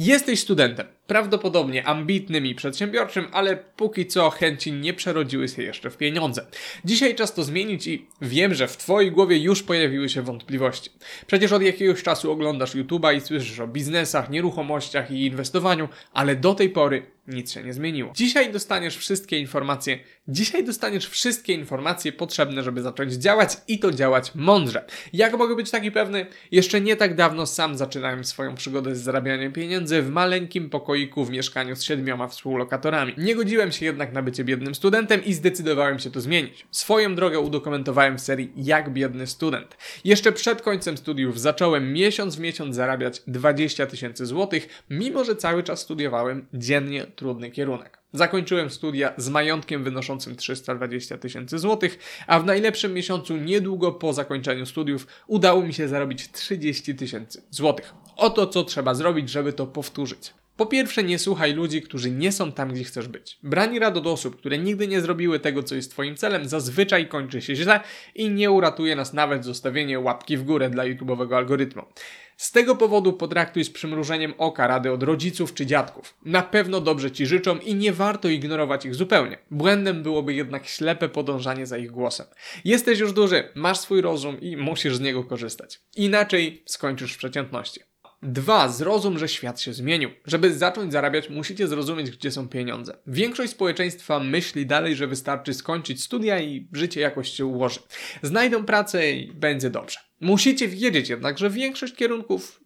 Jesteś studentem, prawdopodobnie ambitnym i przedsiębiorczym, ale póki co chęci nie przerodziły się jeszcze w pieniądze. Dzisiaj czas to zmienić i wiem, że w Twojej głowie już pojawiły się wątpliwości. Przecież od jakiegoś czasu oglądasz YouTube'a i słyszysz o biznesach, nieruchomościach i inwestowaniu, ale do tej pory nic się nie zmieniło. Dzisiaj dostaniesz wszystkie informacje, dzisiaj dostaniesz wszystkie informacje potrzebne, żeby zacząć działać i to działać mądrze. Jak mogę być taki pewny? Jeszcze nie tak dawno sam zaczynałem swoją przygodę z zarabianiem pieniędzy w maleńkim pokoiku w mieszkaniu z siedmioma współlokatorami. Nie godziłem się jednak na bycie biednym studentem i zdecydowałem się to zmienić. Swoją drogę udokumentowałem w serii Jak biedny student. Jeszcze przed końcem studiów zacząłem miesiąc w miesiąc zarabiać 20 tysięcy złotych, mimo że cały czas studiowałem dziennie trudny kierunek. Zakończyłem studia z majątkiem wynoszącym 320 tysięcy złotych, a w najlepszym miesiącu niedługo po zakończeniu studiów udało mi się zarobić 30 tysięcy złotych. Oto co trzeba zrobić, żeby to powtórzyć. Po pierwsze, nie słuchaj ludzi, którzy nie są tam, gdzie chcesz być. Brani rad od osób, które nigdy nie zrobiły tego, co jest Twoim celem, zazwyczaj kończy się źle i nie uratuje nas nawet zostawienie łapki w górę dla YouTube'owego algorytmu. Z tego powodu potraktuj z przymrużeniem oka rady od rodziców czy dziadków. Na pewno dobrze Ci życzą i nie warto ignorować ich zupełnie. Błędem byłoby jednak ślepe podążanie za ich głosem. Jesteś już duży, masz swój rozum i musisz z niego korzystać. Inaczej skończysz w przeciętności. Dwa, zrozum, że świat się zmienił. Żeby zacząć zarabiać, musicie zrozumieć, gdzie są pieniądze. Większość społeczeństwa myśli dalej, że wystarczy skończyć studia i życie jakoś się ułoży. Znajdą pracę i będzie dobrze. Musicie wiedzieć jednak, że większość kierunków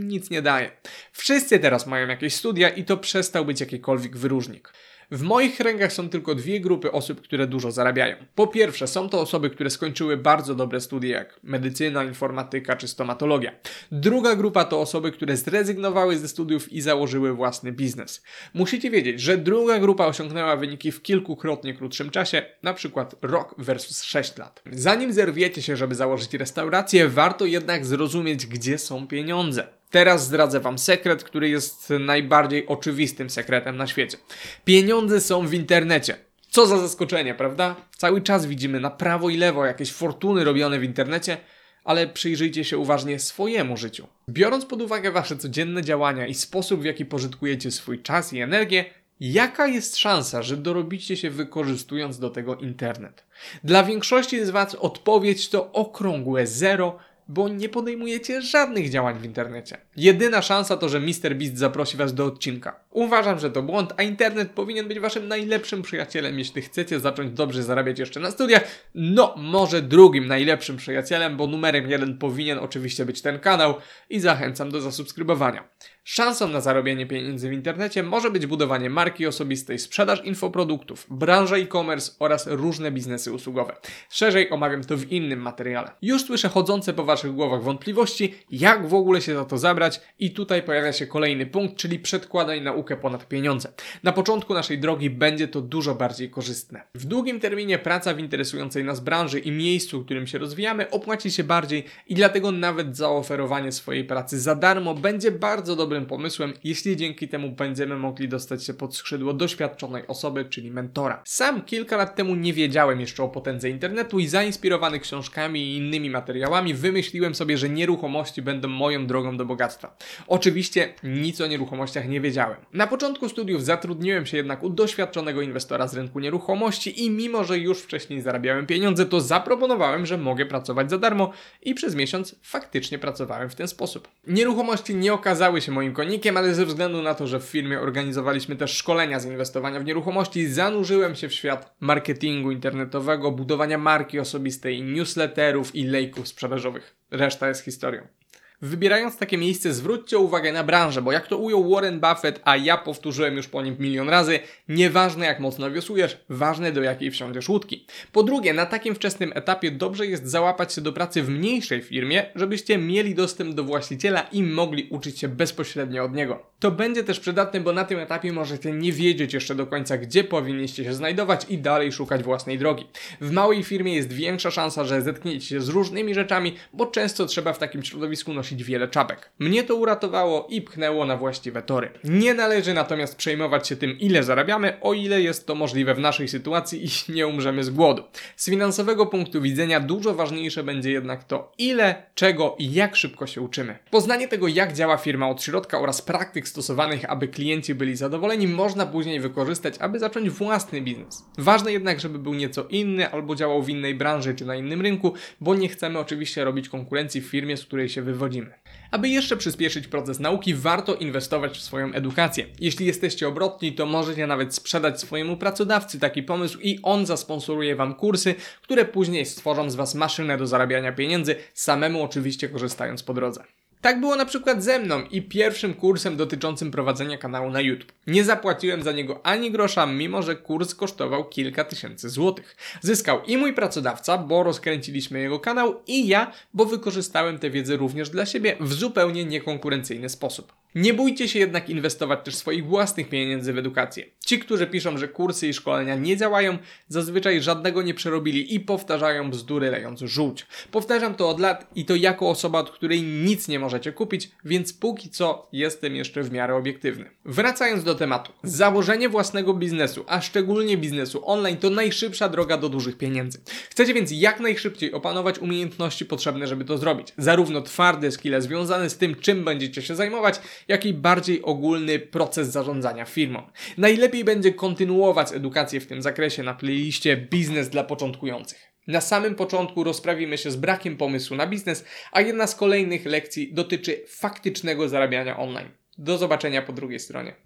nic nie daje. Wszyscy teraz mają jakieś studia i to przestał być jakikolwiek wyróżnik. W moich kręgach są tylko dwie grupy osób, które dużo zarabiają. Po pierwsze, są to osoby, które skończyły bardzo dobre studia, jak medycyna, informatyka czy stomatologia. Druga grupa to osoby, które zrezygnowały ze studiów i założyły własny biznes. Musicie wiedzieć, że druga grupa osiągnęła wyniki w kilkukrotnie krótszym czasie, na przykład rok versus 6 lat. Zanim zerwiecie się, żeby założyć restaurację, warto jednak zrozumieć, gdzie są pieniądze. Teraz zdradzę Wam sekret, który jest najbardziej oczywistym sekretem na świecie. Pieniądze są w internecie. Co za zaskoczenie, prawda? Cały czas widzimy na prawo i lewo jakieś fortuny robione w internecie, ale przyjrzyjcie się uważnie swojemu życiu. Biorąc pod uwagę Wasze codzienne działania i sposób, w jaki pożytkujecie swój czas i energię, jaka jest szansa, że dorobicie się wykorzystując do tego internet? Dla większości z Was odpowiedź to okrągłe zero bo nie podejmujecie żadnych działań w internecie. Jedyna szansa to, że MrBeast zaprosi Was do odcinka. Uważam, że to błąd, a internet powinien być Waszym najlepszym przyjacielem, jeśli chcecie zacząć dobrze zarabiać jeszcze na studiach. No, może drugim najlepszym przyjacielem, bo numerem jeden powinien oczywiście być ten kanał i zachęcam do zasubskrybowania. Szansą na zarobienie pieniędzy w internecie może być budowanie marki osobistej, sprzedaż infoproduktów, branża e-commerce oraz różne biznesy usługowe. Szerzej omawiam to w innym materiale. Już słyszę chodzące po Waszych głowach wątpliwości, jak w ogóle się za to zabrać i tutaj pojawia się kolejny punkt, czyli przedkładaj naukę ponad pieniądze. Na początku naszej drogi będzie to dużo bardziej korzystne. W długim terminie praca w interesującej nas branży i miejscu, w którym się rozwijamy opłaci się bardziej i dlatego nawet zaoferowanie swojej pracy za darmo będzie bardzo dobrym pomysłem, jeśli dzięki temu będziemy mogli dostać się pod skrzydło doświadczonej osoby, czyli mentora. Sam kilka lat temu nie wiedziałem jeszcze o potędze internetu i zainspirowany książkami i innymi materiałami wymyśliłem sobie, że nieruchomości będą moją drogą do bogactwa. Oczywiście nic o nieruchomościach nie wiedziałem. Na początku studiów zatrudniłem się jednak u doświadczonego inwestora z rynku nieruchomości i mimo, że już wcześniej zarabiałem pieniądze, to zaproponowałem, że mogę pracować za darmo i przez miesiąc faktycznie pracowałem w ten sposób. Nieruchomości nie okazały się moim konikiem, ale ze względu na to, że w firmie organizowaliśmy też szkolenia z inwestowania w nieruchomości, zanurzyłem się w świat marketingu internetowego, budowania marki osobistej, newsletterów i lejków sprzedażowych. Reszta jest historią. Wybierając takie miejsce, zwróćcie uwagę na branżę, bo jak to ujął Warren Buffett, a ja powtórzyłem już po nim milion razy, nieważne jak mocno wiosłujesz, ważne do jakiej wsiądziesz łódki. Po drugie, na takim wczesnym etapie dobrze jest załapać się do pracy w mniejszej firmie, żebyście mieli dostęp do właściciela i mogli uczyć się bezpośrednio od niego. To będzie też przydatne, bo na tym etapie możecie nie wiedzieć jeszcze do końca, gdzie powinniście się znajdować i dalej szukać własnej drogi. W małej firmie jest większa szansa, że zetkniecie się z różnymi rzeczami, bo często trzeba w takim środowisku nosić nosić wiele czapek. Mnie to uratowało i pchnęło na właściwe tory. Nie należy natomiast przejmować się tym, ile zarabiamy, o ile jest to możliwe w naszej sytuacji i nie umrzemy z głodu. Z finansowego punktu widzenia dużo ważniejsze będzie jednak to, ile, czego i jak szybko się uczymy. Poznanie tego, jak działa firma od środka oraz praktyk stosowanych, aby klienci byli zadowoleni, można później wykorzystać, aby zacząć własny biznes. Ważne jednak, żeby był nieco inny albo działał w innej branży czy na innym rynku, bo nie chcemy oczywiście robić konkurencji w firmie, z której się wywodzimy. Aby jeszcze przyspieszyć proces nauki, warto inwestować w swoją edukację. Jeśli jesteście obrotni, to możecie nawet sprzedać swojemu pracodawcy taki pomysł i on zasponsoruje Wam kursy, które później stworzą z Was maszynę do zarabiania pieniędzy, samemu oczywiście korzystając po drodze. Tak było na przykład ze mną i pierwszym kursem dotyczącym prowadzenia kanału na YouTube. Nie zapłaciłem za niego ani grosza, mimo że kurs kosztował kilka tysięcy złotych. Zyskał i mój pracodawca, bo rozkręciliśmy jego kanał, i ja, bo wykorzystałem tę wiedzę również dla siebie w zupełnie niekonkurencyjny sposób. Nie bójcie się jednak inwestować też swoich własnych pieniędzy w edukację. Ci, którzy piszą, że kursy i szkolenia nie działają, zazwyczaj żadnego nie przerobili i powtarzają bzdury lejąc żółć. Powtarzam to od lat i to jako osoba, od której nic nie możecie kupić, więc póki co jestem jeszcze w miarę obiektywny. Wracając do tematu. Założenie własnego biznesu, a szczególnie biznesu online to najszybsza droga do dużych pieniędzy. Chcecie więc jak najszybciej opanować umiejętności potrzebne, żeby to zrobić. Zarówno twarde skille związane z tym, czym będziecie się zajmować, jak i bardziej ogólny proces zarządzania firmą. Najlepiej będzie kontynuować edukację w tym zakresie na playliście Biznes dla początkujących. Na samym początku rozprawimy się z brakiem pomysłu na biznes, a jedna z kolejnych lekcji dotyczy faktycznego zarabiania online. Do zobaczenia po drugiej stronie.